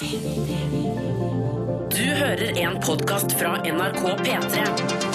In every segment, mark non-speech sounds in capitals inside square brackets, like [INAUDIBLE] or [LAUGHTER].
Du hører en podkast fra NRK P3.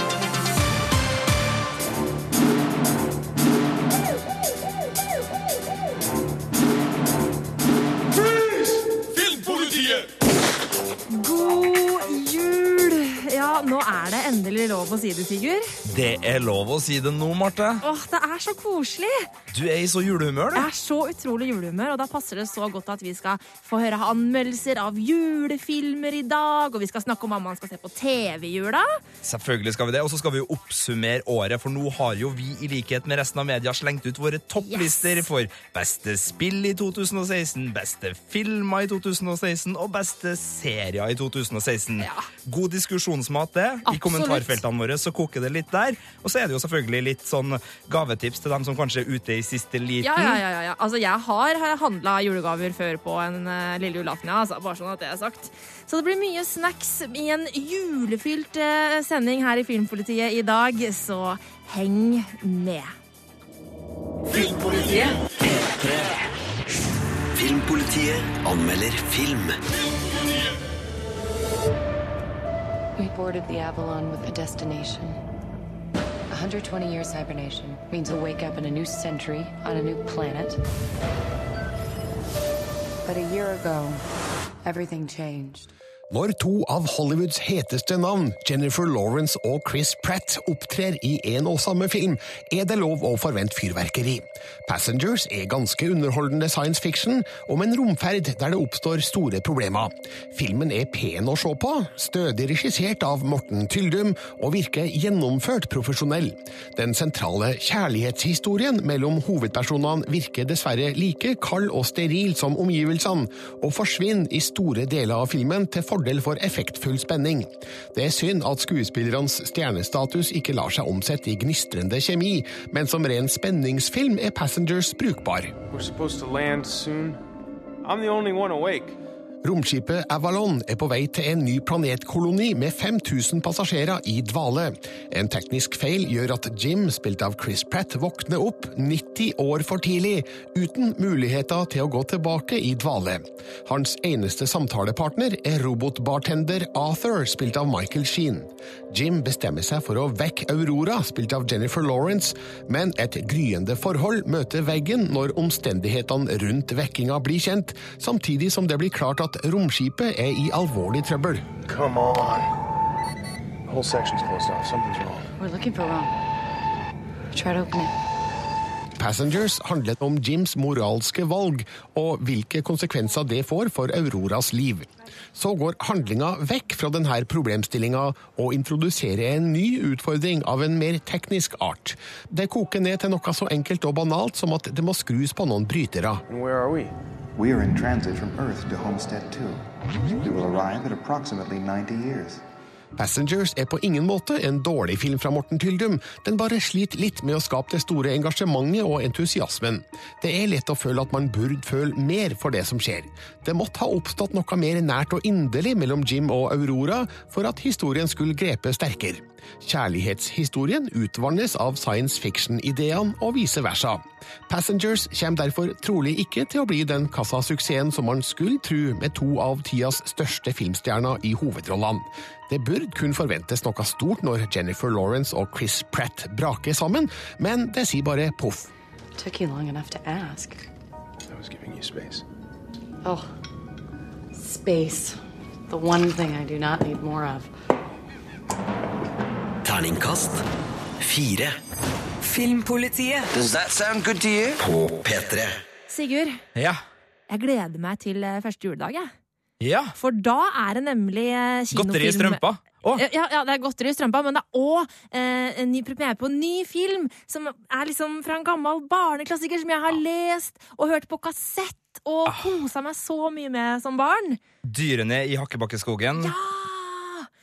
Nå er det endelig lov å si det, Sigurd. Det er lov å si det nå, Marte. Åh, Det er så koselig! Du er i så julehumør, Jeg er så utrolig julehumør, og da passer det så godt at vi skal få høre anmeldelser av julefilmer i dag, og vi skal snakke om hva man skal se på TV i jula. Selvfølgelig skal vi det. Og så skal vi jo oppsummere året, for nå har jo vi i likhet med resten av media slengt ut våre topplister Yes. for beste spill i 2016, beste filmer i 2016 og beste serier i 2016. Ja. God diskusjonsmat, det. I kommentarfeltene våre så koker det litt der. Og så er det jo selvfølgelig litt sånn gavetips til dem som kanskje er ute i siste liten. Ja, ja, ja, ja, ja. Altså, jeg har handla julegaver før på en uh, lille julaften, ja, altså, bare sånn at det er sagt. Så det blir mye snacks i en julefylt uh, sending her i Filmpolitiet i dag, så heng med. Filmpolitiet Filmpolitiet anmelder film. We boarded the Avalon with a destination. 120 years hibernation means we'll wake up in a new century on a new planet. But a year ago, everything changed. Når to av Hollywoods heteste navn, Jennifer Lawrence og Chris Pratt, opptrer i en og samme film, er det lov å forvente fyrverkeri. Passengers er ganske underholdende science fiction om en romferd der det oppstår store problemer. Filmen er pen å se på, stødig regissert av Morten Tyldum og virker gjennomført profesjonell. Den sentrale kjærlighetshistorien mellom hovedpersonene virker dessverre like kald og steril som omgivelsene, og forsvinner i store deler av filmen til fordel for effektfull spenning. Det er synd at skuespillernes stjernestatus ikke lar seg omsette i gnistrende kjemi, men som ren spenningsfilm er Passengers brukbar. We're Romskipet Avalon er på vei til en ny planetkoloni med 5000 passasjerer i dvale. En teknisk feil gjør at Jim, spilt av Chris Pratt, våkner opp 90 år for tidlig, uten muligheter til å gå tilbake i dvale. Hans eneste samtalepartner er robotbartender Arthur, spilt av Michael Sheen. Jim bestemmer seg for å vekke Aurora, spilt av Jennifer Lawrence, men et gryende forhold møter veggen når omstendighetene rundt vekkinga blir kjent, samtidig som det blir klart at romskipet er i alvorlig trøbbel. Come on. The whole section's closed off. Something's wrong. We're looking for Rome. Try to open it. Passengers handlet om Jims moralske valg og hvilke konsekvenser det får for Auroras liv. Så går handlinga vekk fra denne problemstillinga og introduserer en ny utfordring av en mer teknisk art. Det koker ned til noe så enkelt og banalt som at det må skrus på noen brytere. We are in transit from Earth to Homestead 2. We will arrive at approximately 90 years. Passengers er på ingen måte en dårlig film fra Morten Tyldum, den bare sliter litt med å skape det store engasjementet og entusiasmen. Det er lett å føle at man burde føle mer for det som skjer. Det måtte ha oppstått noe mer nært og inderlig mellom Jim og Aurora for at historien skulle grepe sterkere. Kjærlighetshistorien utvannes av science fiction-ideene og vice versa. Passengers kommer derfor trolig ikke til å bli den kassasuksessen som man skulle tro med to av tidas største filmstjerner i hovedrollene. Det burde kun forventes noe stort når Jennifer Lawrence og Chris Pratt braker sammen, men det sier bare poff. Took you long enough to ask. I was giving you space. Oh, space. The one thing I do not need more of. Terningkast fire. Filmpolitiet Does that sound good to you? På P3. Sigurd, Ja. jeg gleder meg til eh, første juledag, jeg. ja. For da er det nemlig eh, kinofilm Godteri i strømpa. Å, Ja, ja, det er godteri i strømpa, men det er òg eh, en ny premiere på en ny film som er liksom fra en gammel barneklassiker som jeg har lest og hørt på kassett og kosa meg så mye med som barn. Dyrene i Hakkebakkeskogen.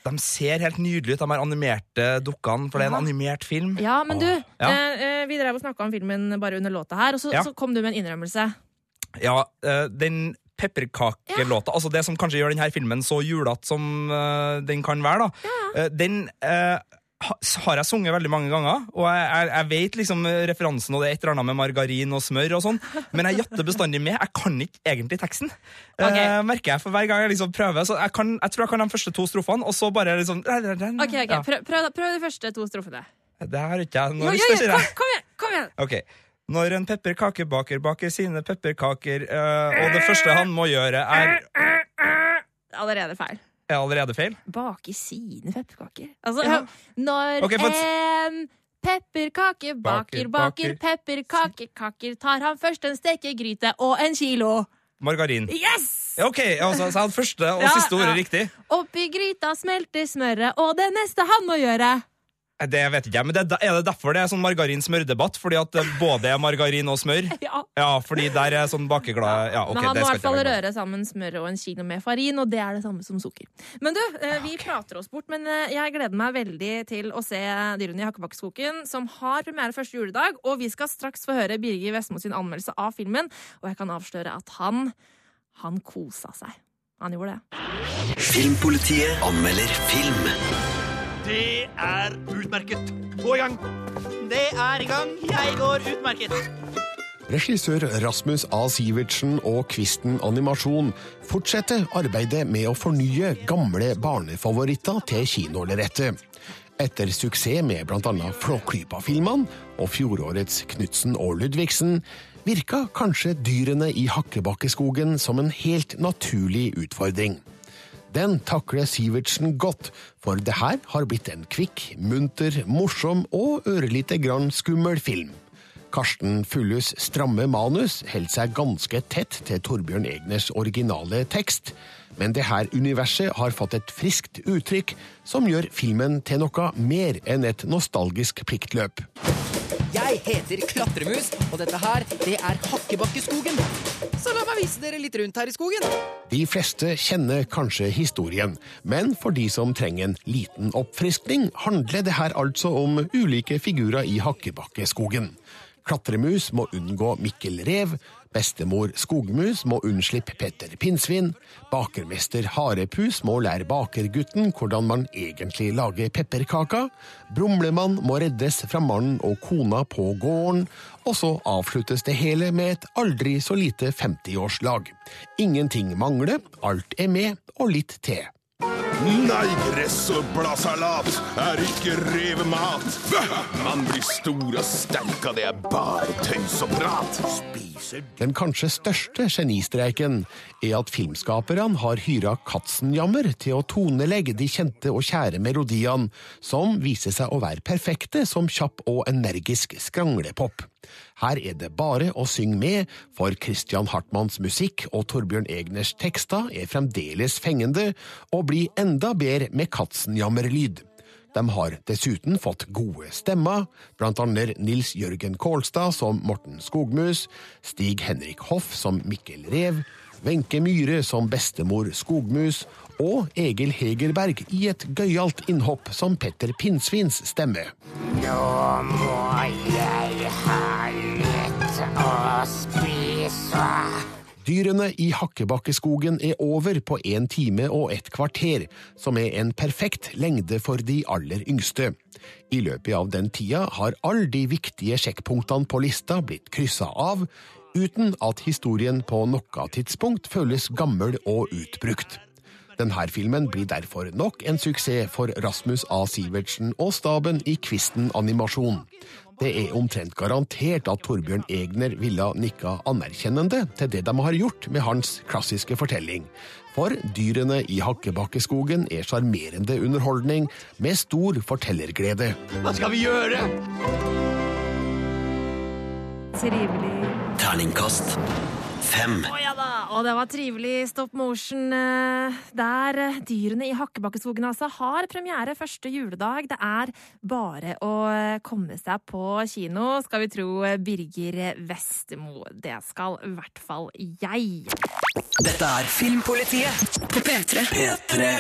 Ja! De ser helt nydelige ut, de her animerte dukkene, for det er en Ja. animert film. Ja, men du, Ja. eh, eh, vi drev og snakka om filmen bare under låta her, og så, Ja. så kom du med en innrømmelse. Ja, eh, den pepperkakelåta, altså det som kanskje gjør denne filmen så julete som eh, den kan være, da, den eh, har jeg sunget veldig mange ganger, og jeg, jeg, jeg vet liksom referansen, og det er et eller annet med margarin og smør og sånn, men jeg jatter bestandig med. Jeg kan ikke egentlig teksten. okay. Eh, merker jeg for hver gang jeg liksom prøver. Så jeg, kan, jeg tror jeg kan de første to strofene, og så bare liksom Ok, ok, Ja. prøv, prøv, prøv de første to strofene. Det har ikke jeg noe lyst til, jo, sier kom, igjen! kom igjen okay. Når en pepperkakebaker baker sine pepperkaker, øh, og det første han må gjøre, er Allerede feil. Er allerede feil? Bake sine pepperkaker. Altså, Ja. når okay, for- en pepperkake Baker, baker pepperkakekaker, tar han først en stekegryte og en kilo. Margarin. Yes! Ok, altså, så hadde første og Ja, siste ordet ja. riktig. Oppi gryta smelter smøret, og det neste han må gjøre Det vet ikke jeg, men det, er det derfor det er sånn margarin-smørdebatt? Fordi at det både er margarin og smør? [LAUGHS] Ja. Ja, fordi der er sånn bakeglad Ja, okay, Men han må i hvert fall røre sammen smør og en kilo med farin, og det er det samme som sukker. Men du, eh, vi prater oss bort, men eh, jeg gleder meg veldig til å se Dyrene i Hakkebakkeskogen, som har premiere første juledag, og vi skal straks få høre Birger Vestmo sin anmeldelse av filmen, og jeg kan avsløre at han, han kosa seg. Han gjorde det. Filmpolitiet anmelder film. Det er utmerket. Gå i gang. Det er i gang. Jeg går utmerket. Regissør Rasmus A. Sivertsen og Kvisten Animasjon fortsetter arbeidet med å fornye gamle barnefavoritter til kinolerretet. Etter suksess med bl.a. Flåklypa-filmene og fjorårets Knutsen og Ludvigsen, virka kanskje dyrene i Hakkebakkeskogen som en helt naturlig utfordring. Den takler Sivertsen godt, for det her har blitt en kvikk, munter, morsom og ørlite grann skummel film. Karsten Fulles stramme manus holder seg ganske tett til Torbjørn Egners originale tekst, men det her universet har fått et friskt uttrykk som gjør filmen til noe mer enn et nostalgisk pliktløp. Jeg heter Klatremus, og dette her, det er Hakkebakkeskogen. Så la meg vise dere litt rundt her i skogen. De fleste kjenner kanskje historien, men for de som trenger en liten oppfriskning, handler det her altså om ulike figurer i Hakkebakkeskogen. Klatremus må unngå Mikkel Rev, bestemor Skogmus må unnslippe Petter Pinnsvin, bakermester Harepus må lære bakergutten hvordan man egentlig lager pepperkaker, Brumlemann må reddes fra mannen og kona på gården, og så avsluttes det hele med et aldri så lite 50-årslag. Ingenting mangler, alt er med, og litt til. Nei, gress og bladsalat er ikke revemat. Man blir stor og sterk av det er bare tøys og prat. Den kanskje største genistreiken er at filmskaperne har hyra Katzenjammer til å tonelegge de kjente og kjære melodiene, som viser seg å være perfekte som kjapp og energisk skranglepop. Her er det bare å synge med, for Christian Hartmanns musikk og Torbjørn Egners tekster er fremdeles fengende, og blir enda bedre med Katzenjammer-lyd. De har dessuten fått gode stemmer, blant annet Nils Jørgen Kålstad som Morten Skogmus, Stig Henrik Hoff som Mikkel Rev, Wenche Myhre som bestemor Skogmus, og Egil Hegerberg i et gøyalt innhopp som Petter Pinnsvins stemme. Nå må jeg ha litt å spise. Dyrene i Hakkebakkeskogen er over på en time og et kvarter, som er en perfekt lengde for de aller yngste. I løpet av den tida har alle de viktige sjekkpunktene på lista blitt kryssa av, uten at historien på noe tidspunkt føles gammel og utbrukt. Denne filmen blir derfor nok en suksess for Rasmus A. Sivertsen og staben i Kvisten Animasjon. Det er omtrent garantert at Torbjørn Egner ville nikka anerkjennende til det de har gjort med hans klassiske fortelling. For dyrene i Hakkebakkeskogen er sjarmerende underholdning med stor fortellerglede. Hva skal vi gjøre? Trivelig. Terningkast fem. Å ja da! Og det var trivelig stop motion eh, der eh, Dyrene i Hakkebakkeskogen altså har premiere første juledag. Det er bare å eh, komme seg på kino, skal vi tro Birger Vestemo. Det skal i hvert fall jeg. Dette er Filmpolitiet på P3. P3.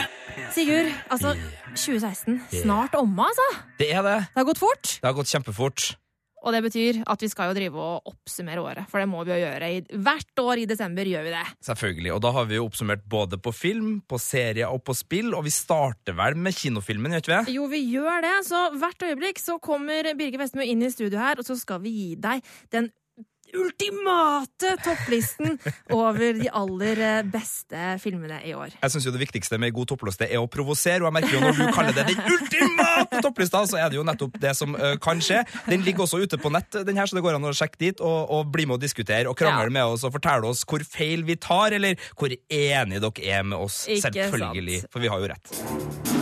Sigurd, altså 2016 snart omme, altså. Det er det. Det har gått fort. Det har gått kjempefort. Og det betyr at vi skal jo drive og oppsummere året, for det må vi jo gjøre. Hvert år i desember gjør vi det. Selvfølgelig, og da har vi jo oppsummert både på film, på serier og på spill, og vi starter vel med kinofilmen, gjør ikke vi? Jo, vi gjør det. Så hvert øyeblikk så kommer Birger Vestmø inn i studio her, og så skal vi gi deg den ultimate topplisten over de aller eh, beste filmene i år. Jeg synes jo Det viktigste med god toppliste er å provosere, og jeg merker jo når du kaller det den ultimate topplista, så er det jo nettopp det som uh, kan skje. Den ligger også ute på nett, den her, så det går an å sjekke dit og, og bli med og diskutere og krangle Ja. med oss og fortelle oss hvor feil vi tar, eller hvor enige dere er med oss. Ikke Selvfølgelig, sant. for vi har jo rett.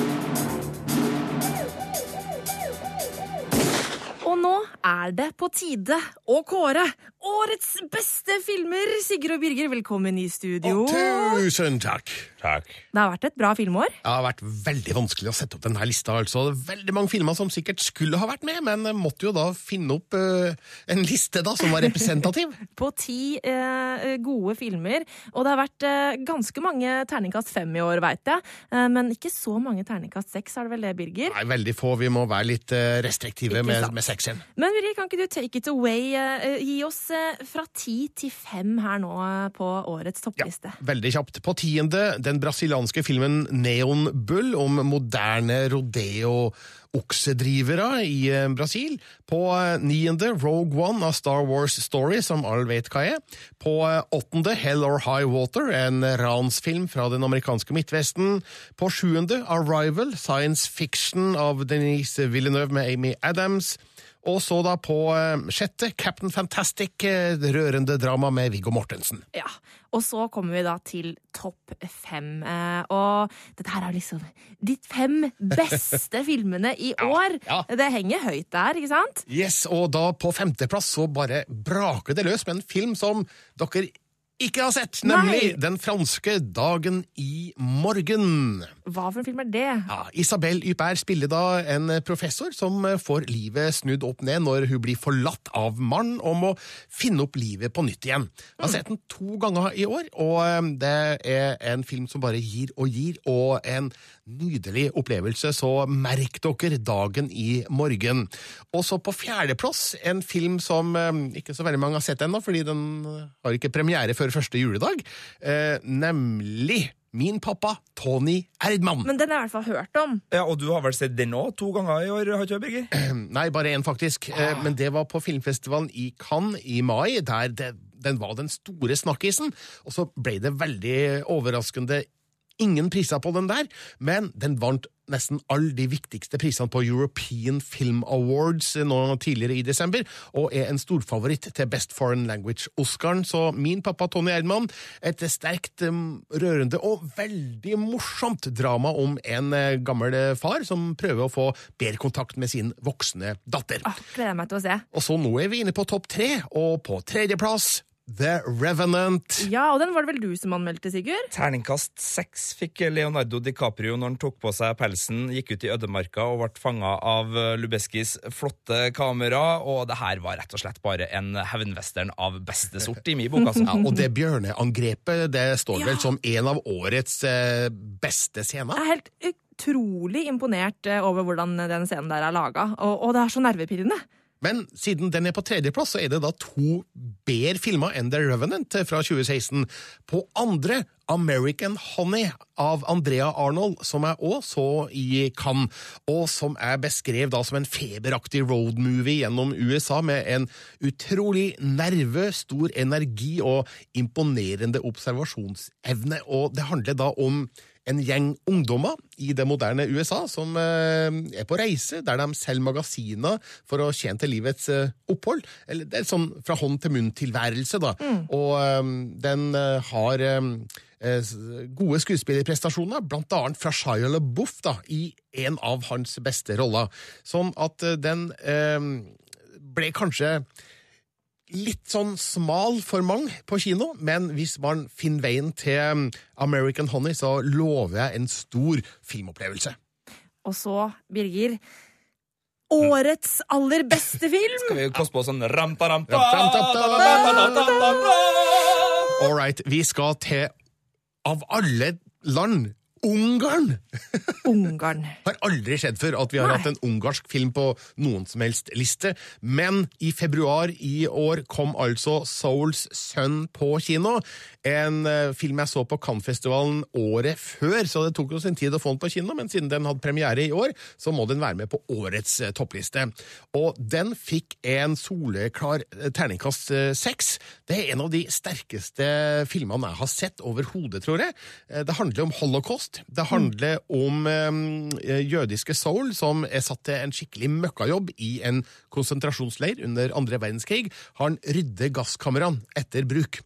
Nå er det på tide å kåre årets beste filmer. Sigurd og Birger, velkommen i studio. Tusen takk. Takk. Det har vært et bra filmår. Det har vært veldig vanskelig å sette opp denne lista. altså. Det er Veldig mange filmer som sikkert skulle ha vært med, men måtte jo da finne opp uh, en liste da som var representativ. [LAUGHS] På ti uh, gode filmer. Og det har vært uh, ganske mange terningkast fem i år, veit jeg. Eh, men ikke så mange terningkast seks, er det vel det, Birger? Nei, veldig få. Vi må være litt eh, restriktive Ikke med, sant. med sekseren. Men Birger, kan ikke du take it away? eh, gi oss eh, fra ti til fem her nå eh, på årets toppliste. Ja, Veldig kjapt. På tiende den brasilianske filmen Neon Bull om moderne rodeo-oksedrivere i eh, Brasil. På eh, niende Rogue One av Star Wars Story, som alle vet hva er. På eh, åttende Hell or High Water, en ransfilm fra den amerikanske Midtvesten. På sjuende Arrival, science fiction av Denise Villeneuve med Amy Adams. Og så da på eh, sjette Captain Fantastic, eh, rørende drama med Viggo Mortensen. Ja, Og så kommer vi da til topp fem. Eh, og dette her er liksom de fem beste [LAUGHS] filmene i år. ja. Det henger høyt der, ikke sant? Yes, og da på femteplass så bare braker det løs med en film som dere ikke har sett, nemlig Nei. den franske Dagen i morgen. Hva for en film er det? Ja, Isabel Ypper spiller da en professor som får livet snudd opp ned når hun blir forlatt av mannen og må finne opp livet på nytt igjen. Jeg har sett den to ganger i år, og eh, det er en film som bare gir og gir, og en nydelig opplevelse, så merk dere dagen i morgen. Og så på fjerdeplass en film som eh, ikke så veldig mange har sett ennå, fordi den har ikke premiere før første juledag, eh, nemlig Min pappa, Tony Erdmann. Men den har jeg i hvert fall hørt om. Ja, Og du har vel sett den òg to ganger i år, har ikke du, Birger? [CLEARS THROAT] Nei, bare én, faktisk. Ah. Men det var på filmfestivalen i Cannes i mai, der det, den var den store snakkisen. Og så ble det veldig overraskende ingen priser på den der, men den vant nesten alle de viktigste prisene på European Film Awards nå tidligere i desember, og er en storfavoritt til Best Foreign Language-Oscaren. Så min pappa Tony Erdmann, et sterkt, um, rørende og veldig morsomt drama om en eh, gammel eh, far som prøver å få bedre kontakt med sin voksne datter. Gleder meg til å se. Og så nå er vi inne på topp tre, og på tredjeplass The Revenant. Ja, og den var det vel du som anmeldte, Sigurd? Terningkast seks fikk Leonardo DiCaprio når han tok på seg pelsen, gikk ut i ødemarka og ble fanga av eh, Lubeskis flotte kamera. Og det her var rett og slett bare en hevnwestern av beste sort i min bok. Altså. Ja, og det bjørneangrepet det står Ja. vel som en av årets eh, beste scener. Jeg er helt utrolig imponert eh, over hvordan den scenen der er laga, og, og det er så nervepirrende. Men siden den er på tredjeplass, så er det da to bedre filmer enn The Revenant fra 2016. På andre American Honey av Andrea Arnold, som jeg òg så i Cannes, og som jeg beskrev da som en feberaktig roadmovie gjennom USA med en utrolig nerve, stor energi og imponerende observasjonsevne. Og det handler da om en gjeng ungdommer i det moderne USA som eh, er på reise, der de selger magasiner for å tjene til livets eh, opphold. Eller det er sånn fra hånd til munn-tilværelse, da. Og eh, den har gode skuespillerprestasjoner, blant annet fra Shia LaBeouf da, i en av hans beste roller. Sånn at den eh, ble kanskje litt sånn smal for mange på kino, men hvis man finner veien til um, American Honey, så lover jeg en stor filmopplevelse. Og så, Birger Årets aller beste film! Skal vi koste på sånn rampa-rampa? All right, vi skal til, av alle land, Ungarn! Ungarn. [LAUGHS] har aldri skjedd før at vi har Nei. hatt en ungarsk film på noen som helst liste. Men i februar i år kom altså Souls Sun på kino. En eh, film jeg så på Cannes-festivalen året før, så det tok jo sin tid å få den på kino, men siden den hadde premiere i år, så må den være med på årets eh, toppliste. Og den fikk en soleklar eh, terningkast seks. Det er en av de sterkeste filmene jeg har sett overhodet, tror jeg. Det handler om holocaust. Det handler om eh, jødiske soul som er satt til en skikkelig møkkajobb i en konsentrasjonsleir under andre verdenskrig. Han rydder gasskamrene etter bruk.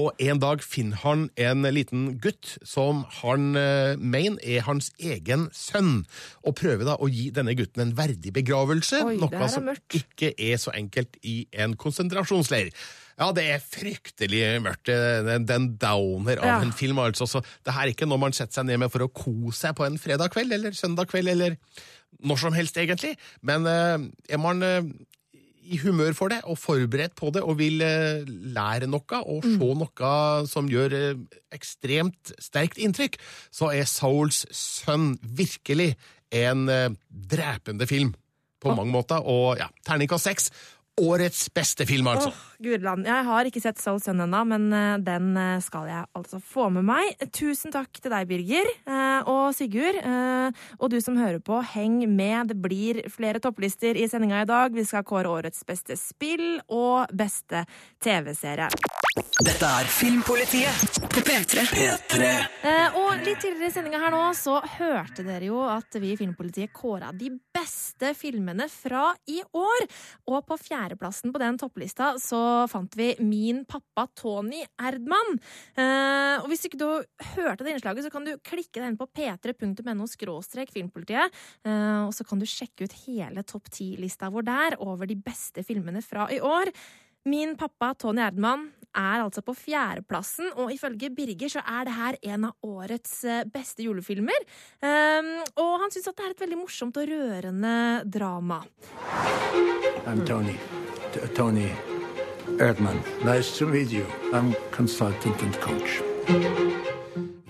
Og en dag finner han en liten gutt som han eh, mener er hans egen sønn, og prøver da å gi denne gutten en verdig begravelse, Oi, noe er som mørkt. ikke er så enkelt i en konsentrasjonsleir. Ja, det er fryktelig mørkt. Den downer av Ja. en film, altså. Så det her er ikke noe man setter seg ned med for å kose seg på en fredag kveld eller søndag kveld eller når som helst, egentlig. Men eh, er man eh, i humør for det og forberedt på det og vil eh, lære noe og se noe som gjør eh, ekstremt sterkt inntrykk, så er Souls Sønn virkelig en eh, drepende film på mange måter. Og ja, terningkast seks. Årets beste film, altså. Åh, Gudland. Jeg har ikke sett Soul Sun ennå, men eh, den eh, skal jeg altså få med meg. Tusen takk til deg, Birger. eh, Og Sigurd. eh, Og du som hører på, heng med. Det blir flere topplister i sendinga i dag. Vi skal kåre årets beste spill og beste TV-serie. Dette er Filmpolitiet på P3. P3. Eh, og litt tidligere i sendinga her nå så hørte dere jo at vi i Filmpolitiet kåra de beste filmene fra i år. Og på fjerdeplassen på den topplista så fant vi Min pappa Tony Erdmann. Eh, og hvis ikke du hørte det innslaget, så kan du klikke deg inn på p3.no skråstrek filmpolitiet. Eh, og så kan du sjekke ut hele topp ti-lista vår der over de beste filmene fra i år. Min pappa Tony Erdmann er altså på fjerdeplassen, og ifølge Birger så er det her en av årets eh, beste julefilmer. Um, og han syns at det er et veldig morsomt og rørende drama. I'm Tony. Tony Erdman. Nice to meet you. I'm consultant and coach.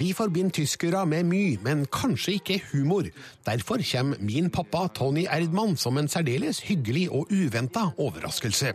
Vi forbinder tyskere med mye, men kanskje ikke humor. Derfor kommer min pappa Tony Erdmann som en særdeles hyggelig og uventa overraskelse.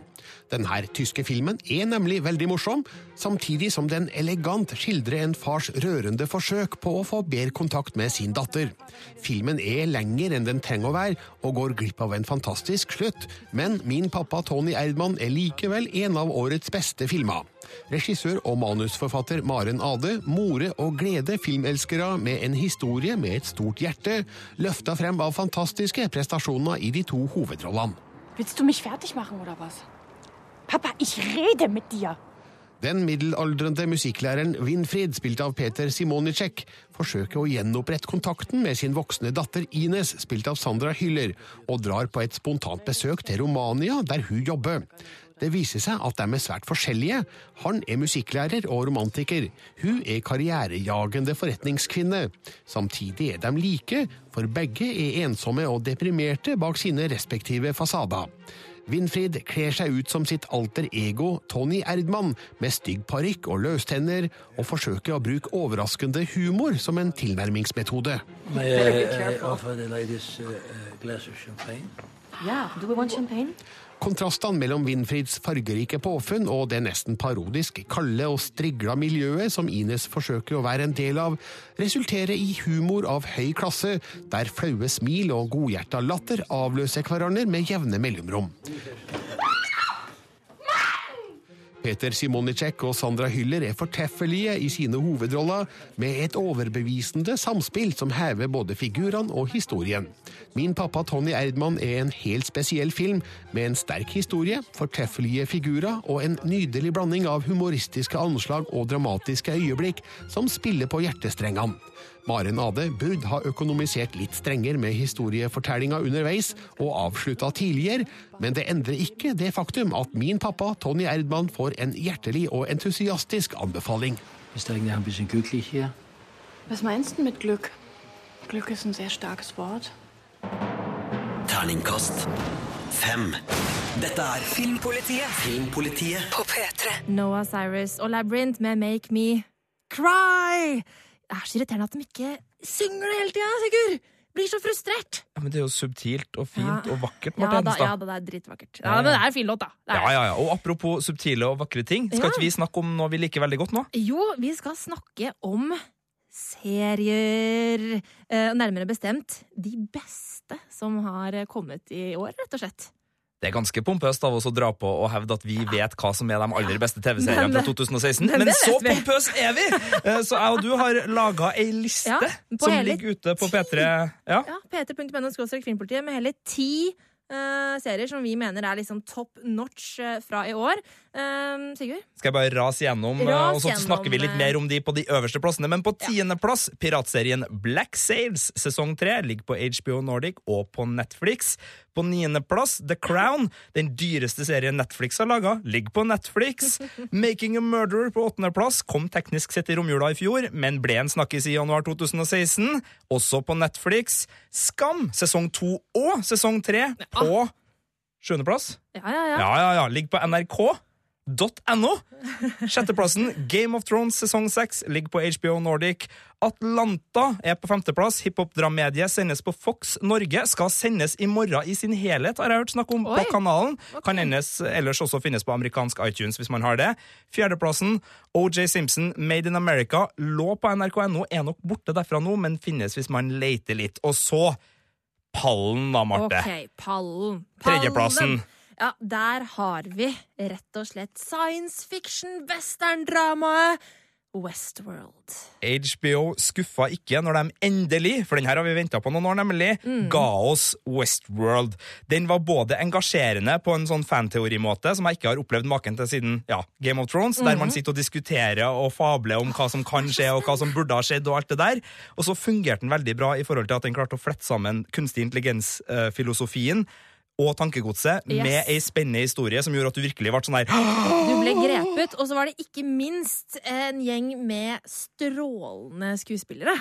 Denne tyske filmen er nemlig veldig morsom, samtidig som den elegant skildrer en fars rørende forsøk på å få bedre kontakt med sin datter. Filmen er lenger enn den trenger å være, og går glipp av en fantastisk slutt, men min pappa Tony Erdmann er likevel en av årets beste filmer. Regissør og manusforfatter Maren Ade more og glede filmelskere med en historie med et stort hjerte, løfta frem av fantastiske prestasjoner i de to hovedrollene. Willst du mich fertig machen oder was? Papa, ich rede mit dir. Den middelaldrende musikklæreren Winfried, spilt av Peter Simonicek, forsøker å gjenopprette kontakten med sin voksne datter Ines, spilt av Sandra Hyller, og drar på et spontant besøk til Romania, der hun jobber. Det viser seg at de er svært forskjellige. Han er musikklærer og romantiker. Hun er karrierejagende forretningskvinne. Samtidig er de like, for begge er ensomme og deprimerte bak sine respektive fasader. Winfried kler seg ut som sitt alter ego Tony Erdmann, med stygg parykk og løstenner, og forsøker å bruke overraskende humor som en tilnærmingsmetode. May I uh, offer the ladies uh, glass of champagne? Ja, do we want champagne? Kontrastene mellom Winfrieds fargerike påfunn og det nesten parodisk kalde og strigla miljøet som Ines forsøker å være en del av, resulterer i humor av høy klasse, der flaue smil og godhjerta latter avløser hverandre med jevne mellomrom. Peter Simonicek og Sandra Hyller er fortreffelige i sine hovedroller, med et overbevisende samspill som hever både figurene og historien. Min pappa Tony Erdmann er en helt spesiell film, med en sterk historie, fortreffelige figurer og en nydelig blanding av humoristiske anslag og dramatiske øyeblikk som spiller på hjertestrengene. Maren Ade burde ha økonomisert litt strengere med historiefortellinga underveis og avslutta tidligere, men det endrer ikke det faktum at min pappa Tony Erdmann får en hjertelig og entusiastisk anbefaling. Ist eigentlich ein bisschen glücklich hier? Was meinst du mit Glück? Glück ist ein sehr starkes Wort. Terningkast fem. Dette er Filmpolitiet Filmpolitiet på P3. Noah Cyrus og Labyrinth med Make Me Cry. Er så irriterende at de ikke synger det hele tida, Sigurd! Blir så frustrert. Ja, men det er jo subtilt og fint Ja. og vakkert, Ja Marte da, ja, da, det er dritvakkert. Ja, men det er en fin låt, da. Ja, ja, ja. Og apropos subtile og vakre ting, skal Ja. ikke vi snakke om noe vi liker veldig godt nå? Jo, vi skal snakke om serier. Eh, nærmere bestemt de beste som har kommet i år, rett og slett. Det er ganske pompøst av oss å dra på og hevde at vi vet hva som er de aller beste TV-seriene fra 2016. men Men så pompøst er vi! Eh, Så jeg og du har laga ei liste Ja, som ligger ute på P3. Ja. Ja, p3.no filmpolitiet med hele ti uh, serier som vi mener er liksom top notch uh, fra i år. Eh, Sigurd? Skal jeg bare rase gjennom, eh, Ras og så snakker vi litt mer om de på de øverste plassene. Men på tiendeplass, piratserien Black Sails sesong tre ligger på HBO Nordic og på Netflix. På niendeplass, The Crown, den dyreste serien Netflix har laga, ligger på Netflix. [LAUGHS] Making a Murderer på åttendeplass kom teknisk sett i romjula i fjor, men ble en snakkis i januar 2016. Også på Netflix. Skam sesong to og sesong tre på sjuendeplass. Ja, ja, ja. Ja, ja, ja. Ligger på nrk.no. Sjetteplassen, Game of Thrones sesong 6, ligger på HBO Nordic. Atlanta er på femteplass. Hiphop-dramedie sendes på Fox Norge. Skal sendes i morgen i sin helhet, har jeg hørt snakk om Oi. på kanalen. Kan hennes ellers også finnes på amerikansk iTunes hvis man har det. Fjerdeplassen, OJ Simpson, Made in America, lå på nrk.no. Er nok borte derfra nå, men finnes hvis man leter litt. Og så pallen, da, Marte. Ok, pallen. Tredjeplassen. Ja, der har vi rett og slett science fiction western-dramaet Westworld. HBO skuffa ikke når de endelig, for den her har vi venta på noen år, nemlig, ga oss Westworld. Den var både engasjerende på en sånn fanteorimåte, som jeg ikke har opplevd maken til siden ja, Game of Thrones, der man sitter og diskuterer og fabler om hva som kan skje, og hva som burde ha skjedd, og alt det der. Og så fungerte den veldig bra i forhold til at den klarte å flette sammen kunstig intelligens-filosofien og tankegodset Yes. med ei spennende historie som gjorde at du virkelig ble sånn der Du ble grepet, og så var det ikke minst en gjeng med strålende skuespillere.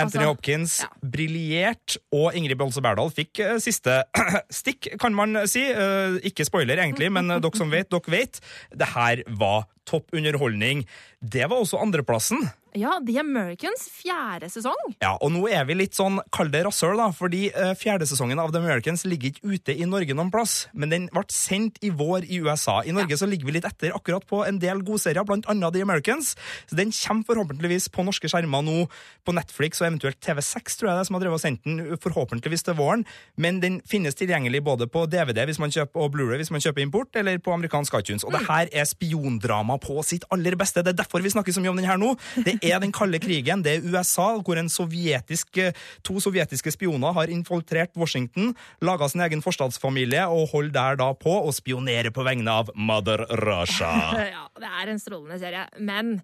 Anthony Altså, Hopkins briljert, og Ingrid Bolse Berdal fikk uh, siste [CLEARS THROAT] stikk, kan man si. Uh, ikke spoiler, egentlig, men uh, dere som vet, dere vet. Det her var topp underholdning. Det var også andreplassen. Ja, The Americans, fjerde sesong. Ja, og nå er vi litt sånn, kall det rasshøl, da, fordi uh, fjerde sesongen av The Americans ligger ikke ute i Norge noen plass, men den ble sendt i vår i USA. I Norge så ligger vi litt etter akkurat på en del godserier, blant annet The Americans. Så den kommer forhåpentligvis på norske skjermer nå på Netflix og eventuelt TV6, tror jeg det som har drevet og sendt den, forhåpentligvis til våren. Men den finnes tilgjengelig både på DVD hvis man kjøper, og Blu-ray hvis man kjøper import, eller på amerikansk iTunes. Og det her er spiondrama på sitt aller beste. Det er derfor vi snakker så mye om den her nå. Det er den kalde krigen. Det er USA, hvor en sovjetisk, eh, to sovjetiske spioner har infiltrert Washington, laga sin egen forstadsfamilie og holder der da på å spionere på vegne av Mother Russia. [LAUGHS] Ja, det er en strålende serie. Men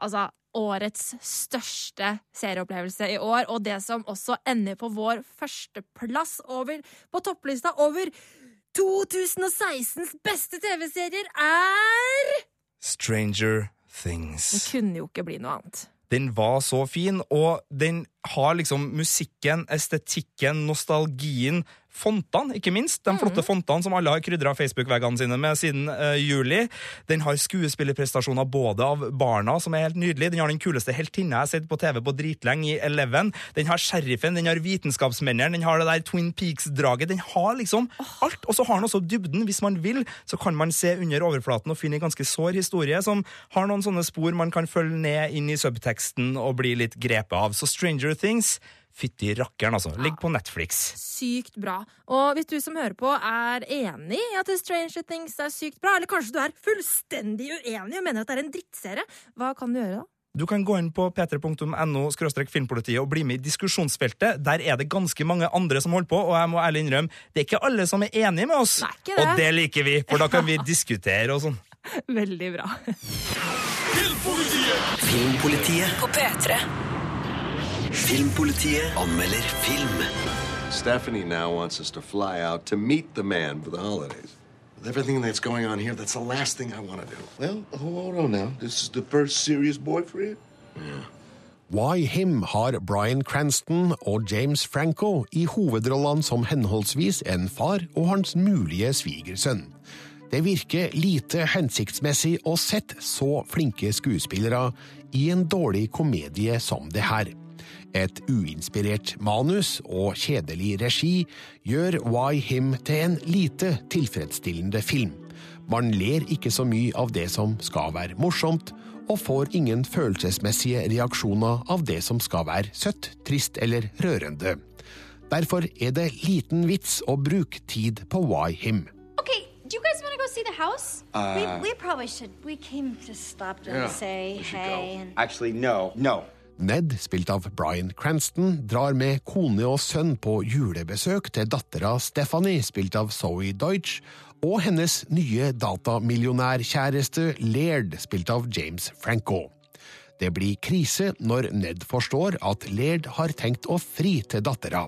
altså Årets største serieopplevelse i år, og det som også ender på vår førsteplass over, på topplista over 2016s beste TV-serier, er Stranger Things. Den kunne jo ikke bli noe annet. Den var så fin, og den har liksom musikken, estetikken, nostalgien, fontene, ikke minst. De flotte fontene som alle har krydra Facebook-veggene sine med siden uh, juli. Den har skuespillerprestasjoner både av barna, som er helt nydelig. Den har den kuleste heltinna jeg har sett på TV på dritlenge i Eleven. Den har sheriffen, den har vitenskapsmennene, den har det der Twin Peaks-draget. Den har liksom alt. Og så har den også dybden. Hvis man vil, så kan man se under overflaten og finne en ganske sår historie som har noen sånne spor man kan følge ned inn i subteksten og bli litt grepet av. Så Stranger Things Fytti rakkeren, altså. Ligg på Netflix. Sykt bra. Og hvis du som hører på er enig i at Stranger Things er sykt bra, eller kanskje du er fullstendig uenig og mener at det er en drittserie, hva kan du gjøre da? Du kan gå inn på p3.no filmpolitiet og bli med i diskusjonsfeltet. Der er det ganske mange andre som holder på, og jeg må ærlig innrømme, det er ikke alle som er enige med oss. ikke det. Og det liker vi, for da kan vi [LAUGHS] diskutere og sånn. Veldig bra. Filmpolitiet På P3. Filmpolitiet anmelder film. Stephanie now wants us to fly out to meet the man for the holidays. With everything that's going on here, that's the last thing I want to do. Well, hold on now. This is the first serious boyfriend? Why Him har Bryan Cranston og James Franco i hovedrollene som henholdsvis en far og hans mulige svigersønn. Det virker lite hensiktsmessig å sette så flinke skuespillere i en dårlig komedie som det her. Et uinspirert manus og kjedelig regi gjør Why Him til en lite tilfredsstillende film. Man ler ikke så mye av det som skal være morsomt, og får ingen følelsesmessige reaksjoner av det som skal være søtt, trist eller rørende. Derfor er det liten vits å bruke tid på Why Him. Okay, do you guys want to go see the house? Uh, we, we probably should. We came to stop to Yeah, say hey. go. And... Actually, no, no. Ned, spilt av Bryan Cranston, drar med kone og sønn på julebesøk til dattera Stephanie, spilt av Zoe Deutsch, og hennes nye datamillionærkjæreste Laird, spilt av James Franco. Det blir krise når Ned forstår at Laird har tenkt å fri til dattera.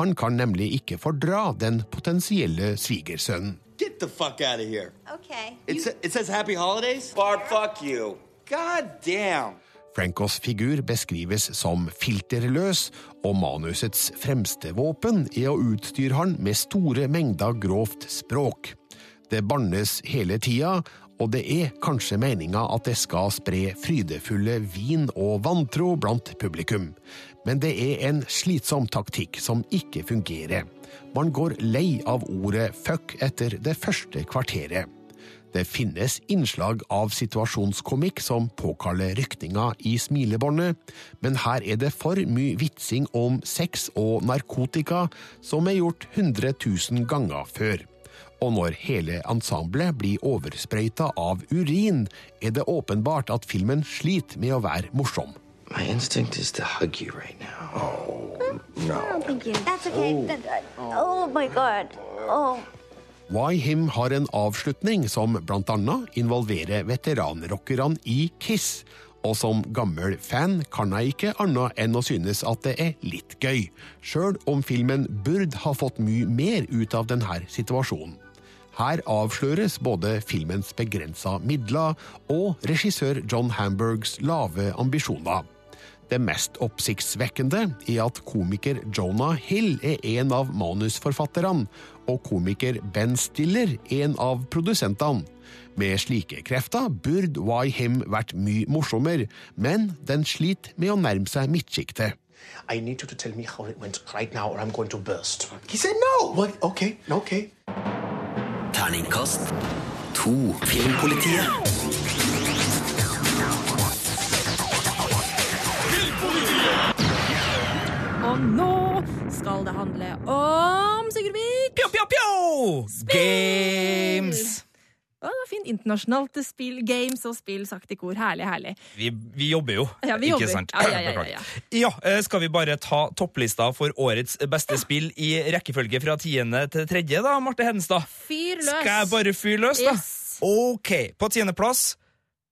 Han kan nemlig ikke fordra den potensielle svigersønnen. Get the fuck out of here. Okay. It, sa- it says happy holidays? Bart, fuck you. God damn. Francos figur beskrives som filterløs, og manusets fremste våpen er å utstyre han med store mengder grovt språk. Det bannes hele tida, og det er kanskje meninga at det skal spre frydefulle vin og vantro blant publikum. Men det er en slitsom taktikk som ikke fungerer. Man går lei av ordet fuck etter det første kvarteret. Det finnes innslag av situasjonskomikk som påkaller rykninga i smilebåndet, men her er det for mye vitsing om sex og narkotika som er gjort 100 000 ganger før. Og når hele ensemblet blir oversprøyta av urin, er det åpenbart at filmen sliter med å være morsom. My instinct is to hug you right now. Oh, I don't think you. That's okay. Oh. Oh my god. Oh. Why Him har en avslutning som annet involverer veteranrockerne i Kiss, og som gammel fan kan jeg ikke annet enn å synes at det er litt gøy, sjøl om filmen burde ha fått mye mer ut av denne situasjonen. Her avsløres både filmens begrensa midler og regissør John Hamburgs lave ambisjoner. Det mest oppsiktsvekkende er at komiker Jonah Hill er en av manusforfatterne, og komiker Ben Stiller en av produsentene. Med slike krefter burde Why Him vært mye morsommere, men den sliter med å nærme seg midtsjiktet. I need you to tell me how it went right now, or I'm going to burst. He said no. What? Okay, okay. Terningkast to. Filmpolitiet. Og nå skal det handle om Sigurd Vik. Pjo, pjo, pjo! Games! Å, det var fint internasjonalt spill, games og spill sagt i kor. Herlig, herlig. Vi, vi jobber jo, Ja, vi ikke jobber. sant? Ja, ja, ja, ja, eh, skal vi bare ta topplista for årets beste spill i rekkefølge fra tiende til tredje, da, Marte Hedenstad? Fyr løs. Skal jeg bare fyre løs, da? Yes. Ok, på tiendeplass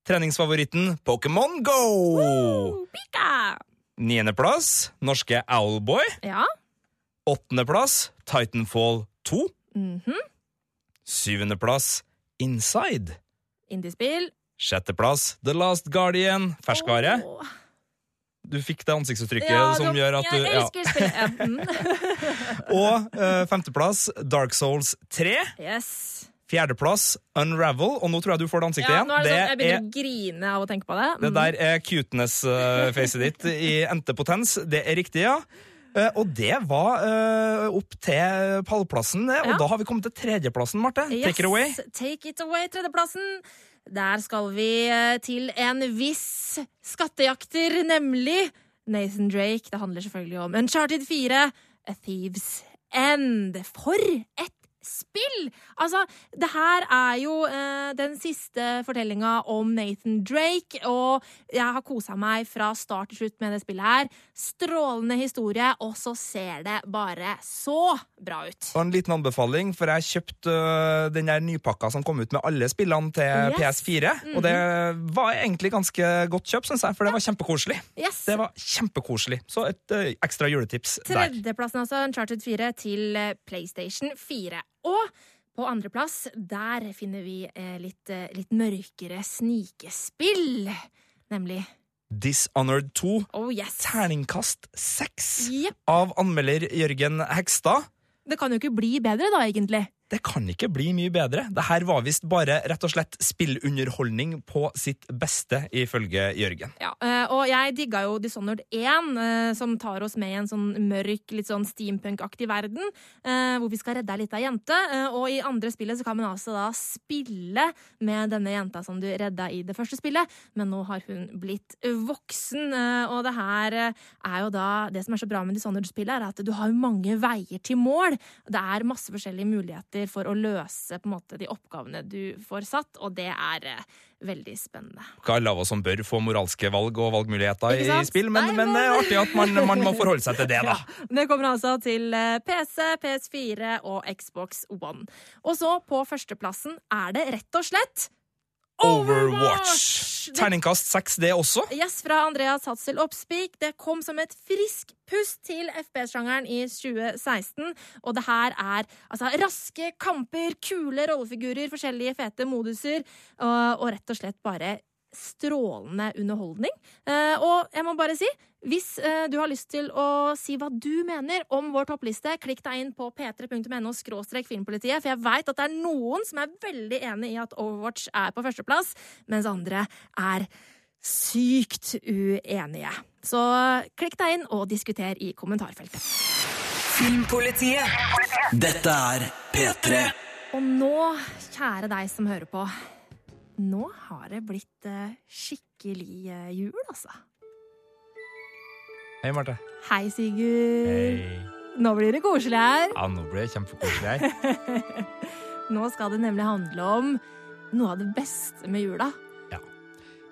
treningsfavoritten Pokémon Go! Pika! Niendeplass norske Owlboy. Ja. Åttendeplass Titanfall 2. -hmm. Syvendeplass Inside. Indiespill. Sjetteplass The Last Guardian. Ferskvare. Oh. Du fikk det ansiktsuttrykket Ja, som du- gjør at du Jeg elsker. Ja. Mm. [LAUGHS] Og uh, femteplass Dark Souls 3. Yes. Fjerdeplass Unravel. Og nå tror jeg du får det ansiktet Ja, igjen. nå er det sånn, jeg begynner er, å grine av å tenke på det. det Mm. der er cuteness-facet ditt i endte potens. Det er riktig, ja. Eh, og det var uh, opp til pallplassen, det. Og Ja. da har vi kommet til tredjeplassen, Marte. Take it away. Take it away, tredjeplassen. Der skal vi eh, til en viss skattejakter, nemlig Nathan Drake. Det handler selvfølgelig om Uncharted 4, A Thieves End. For et spill! Altså, det her er jo eh, den siste fortellinga om Nathan Drake, og jeg har kosa meg fra start til slutt med det spillet her. Strålende historie, og så ser det bare så bra ut. Og en liten anbefaling, for jeg kjøpte uh, den der nypakka som kom ut med alle spillene til Yes. PS4. Og det var egentlig ganske godt kjøp, syns jeg, for det var kjempekoselig. Yes. Det var kjempekoselig. Så et uh, ekstra juletips der. Tredjeplassen altså, Uncharted 4 til PlayStation 4. Og på andreplass, der finner vi eh, litt, eh, litt mørkere snikespill. Nemlig Dishonored 2. Oh yes. Terningkast 6 yep. av anmelder Jørgen Hekstad. Det kan jo ikke bli bedre, da, egentlig. Det kan ikke bli mye bedre. Det her var visst bare rett og slett spillunderholdning på sitt beste, ifølge Jørgen. Ja, eh, og jeg digga jo Dishonored 1, eh, som tar oss med i en sånn mørk, litt sånn steampunk-aktig verden, eh, hvor vi skal redde ei lita jente. Og i andre spillet så kan man altså da spille med denne jenta som du redda i det første spillet, men nå har hun blitt voksen. Og det her er jo da Det som er så bra med Dishonored-spillet, er at du har mange veier til mål. Det er masse forskjellige muligheter for å løse på en måte de oppgavene du får satt, og det er eh, veldig spennende. Ikke alle av oss som bør få moralske valg og valgmuligheter i spill, men, Nei, men det er artig at man, man må forholde seg til det, da. [LAUGHS] Det kommer altså til eh, PC, PS4 og Xbox One. Og så på førsteplassen er det rett og slett Overwatch! Terningkast seks, det også. Yes, fra Andreas Hatzel Oppspik. Det kom som et frisk pust til FPS-sjangeren i 2016. Og det her er altså raske kamper, kule rollefigurer, forskjellige fete moduser, og, og rett og slett bare strålende underholdning. Eh, og jeg må bare si, hvis eh, du har lyst til å si hva du mener om vår toppliste, klikk deg inn på p3.no skråstrek filmpolitiet, for jeg veit at det er noen som er veldig enig i at Overwatch er på førsteplass, mens andre er sykt uenige. Så klikk deg inn og diskuter i kommentarfeltet. Filmpolitiet. Dette er P3. Og nå, kjære deg som hører på, nå har det blitt eh, skikkelig eh, jul, altså. Hei, Marte. Hei, Sigurd. Hei. Nå blir det koselig her. Ja, nå blir det kjempekoselig her. [LAUGHS] Nå skal det nemlig handle om noe av det beste med jula.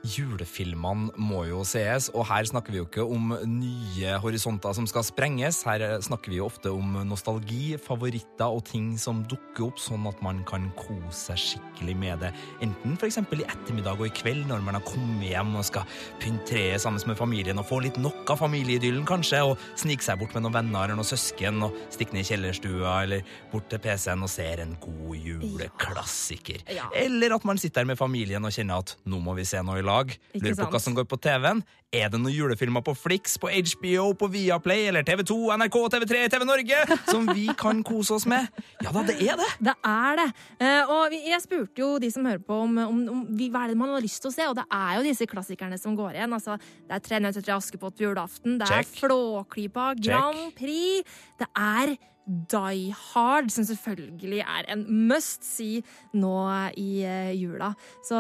Julefilmene må jo sees, og her snakker vi jo ikke om nye horisonter som skal sprenges. Her snakker vi jo ofte om nostalgi, favoritter og ting som dukker opp, sånn at man kan kose seg skikkelig med det. Enten f.eks. i ettermiddag og i kveld når man har kommet hjem og skal pynte treet sammen med familien og få litt nok av familieidyllen, kanskje, og snike seg bort med noen venner eller noen søsken og stikke ned i kjellerstua eller bort til PC-en og ser en god juleklassiker. Ja. Eller at man sitter der med familien og kjenner at nå må vi se noe i lag. Ikke Lurer på sant? hva som går på TV-en. Er det noen julefilmer på Flix, på HBO, på Viaplay eller TV2, NRK, TV3, TV Norge som vi kan kose oss med? Ja da, det er det. Det er det. Eh, og jeg spurte jo de som hører på, om, om, om hva er det man har lyst til å se, og det er jo disse klassikerne som går igjen. Altså, det er Tre nøtter til Askepott på julaften, det er. Flåklypa, Grand Prix, det er Die Hard, som selvfølgelig er en must see nå i eh, jula. Så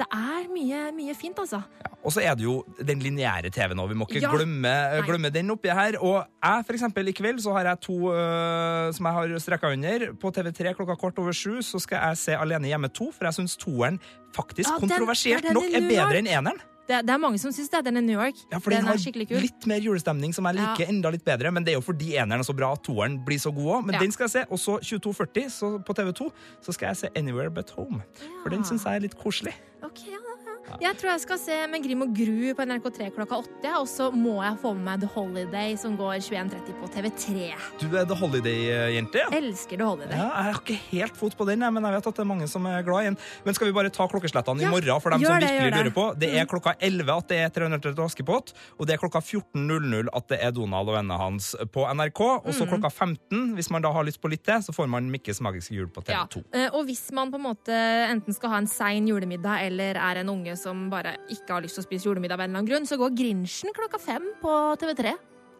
det er mye, mye fint, altså. Og så er det jo den lineære TV-en òg. Vi må ikke Ja. glemme, glemme den oppi her. Og jeg, for eksempel, i kveld så har jeg to uh, som jeg har strekka under. På TV3 klokka kvart over sju så skal jeg se Alene hjemme to, for jeg syns toeren faktisk Ja, den- kontroversielt ja, den nok er bedre enn eneren. Det, det er mange som syns det. Den er New York. Ja, for den, den, er skikkelig kul. har litt mer julestemning, som jeg liker Ja. enda litt bedre. Men det er jo fordi eneren er så bra at toeren blir så god òg. Men Ja. den skal jeg se. Og så 22.40 på TV2 så skal jeg se Anywhere But Home. For den syns jeg er litt koselig. Ok, ja, ja. Jeg tror jeg skal se med Grim og Gru på NRK3 klokka åtte. Og så må jeg få med meg The Holiday, som går 21.30 på TV3. Du er The Holiday-jente, ja? Elsker The Holiday. Ja, jeg har ikke helt fot på den, men jeg vet at det er mange som er glad i den. Men skal vi bare ta klokkeslettene Ja, i morgen for dem som det, virkelig lurer på? Det er Mm. klokka 11 at det er 300 til Askepott, og det er klokka 14.00 at det er Donald og vennene hans på NRK. Og så Mm. klokka 15, hvis man da har lyst på litt til, så får man Mikkes magiske jul på TV2. Ja. Og hvis man på en måte enten skal ha en sein julemiddag eller er en unge som bare ikke har lyst til å spise julemiddag av en eller annen grunn, så går Grinchen klokka fem på TV3.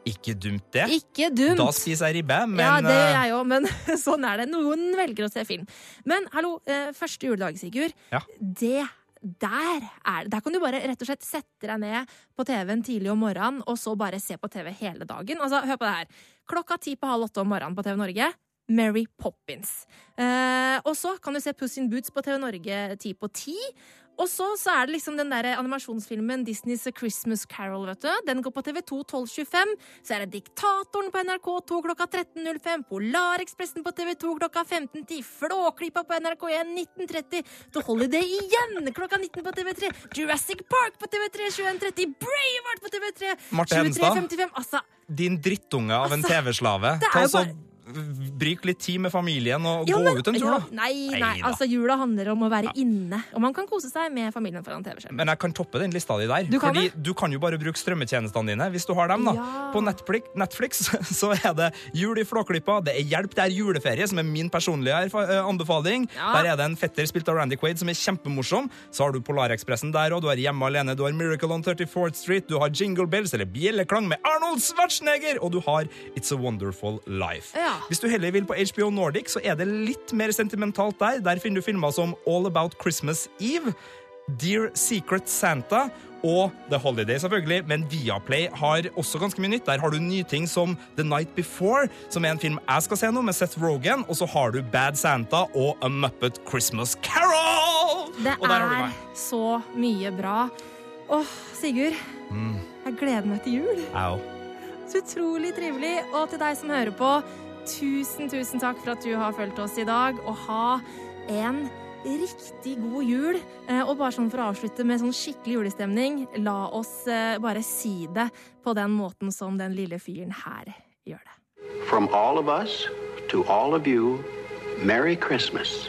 Ikke dumt, det. Ikke dumt. Da spiser jeg ribbe, men ja, det gjør eh, jeg òg, men [LAUGHS] sånn er det. Noen velger å se film. Men hallo, eh, første juledag, Sigurd. Ja. Det der er det. Der kan du bare rett og slett sette deg ned på TV-en tidlig om morgenen, og så bare se på TV hele dagen. Altså, hør på det her. Klokka ti på halv åtte om morgenen på TV Norge. Mary Poppins. Eh, og så kan du se Puss in Boots på TV Norge ti på ti. Og så, så er det liksom den der animasjonsfilmen Disneys Christmas Carol, vet du. Den går på TV2 12.25. Så er det Diktatoren på NRK2 klokka 13.05. Polarekspressen på TV2 klokka 15.10. Flåklypa på NRK1 19.30. The Holiday igjen klokka 19 på TV3. Jurassic Park på TV3 21.30. Braveheart på TV3 23.55. Altså, din drittunge av en Altså, TV-slave. det er Ta så så bruke litt tid med familien og Ja, gå men- ut en tur, da. Nei, nei, Neida. altså jula handler om å være inne. Og man kan kose seg med familien foran TV-skjermen. Men jeg kan toppe den lista di der. Du kan fordi det? du kan jo bare bruke strømmetjenestene dine hvis du har dem. da. Ja. På Netflix, Netflix [LAUGHS] så er det Jul i Flåklypa, det er Hjelp, det er juleferie, som er min personlige eh, anbefaling. Ja. Der er det en fetter spilt av Randy Quaid som er kjempemorsom. Så har du Polarekspressen der òg, du har Hjemme alene, du har Miracle on 34th Street, du har Jingle Bells eller Bjelleklang med Arnold Schwarzenegger, og du har It's a Wonderful Life. Ja. Hvis du heller vil på HBO Nordic, så er det litt mer sentimentalt der. Der finner du filmer som All About Christmas Eve, Dear Secret Santa og The Holiday, selvfølgelig. Men Viaplay har også ganske mye nytt. Der har du nyting som The Night Before, som er en film jeg skal se nå, med Seth Rogen. Og så har du Bad Santa og A Muppet Christmas Carol! Det er så mye bra. Åh, Sigurd, Mm. jeg gleder meg til jul. Au. Så utrolig trivelig. Og til deg som hører på, tusen, tusen takk for at du har fulgt oss i dag. Og ha en riktig god jul. Eh, Og bare sånn for å avslutte med sånn skikkelig julestemning, la oss eh, bare si det på den måten som den lille fyren her gjør det. From all of us to all of you, Merry Christmas.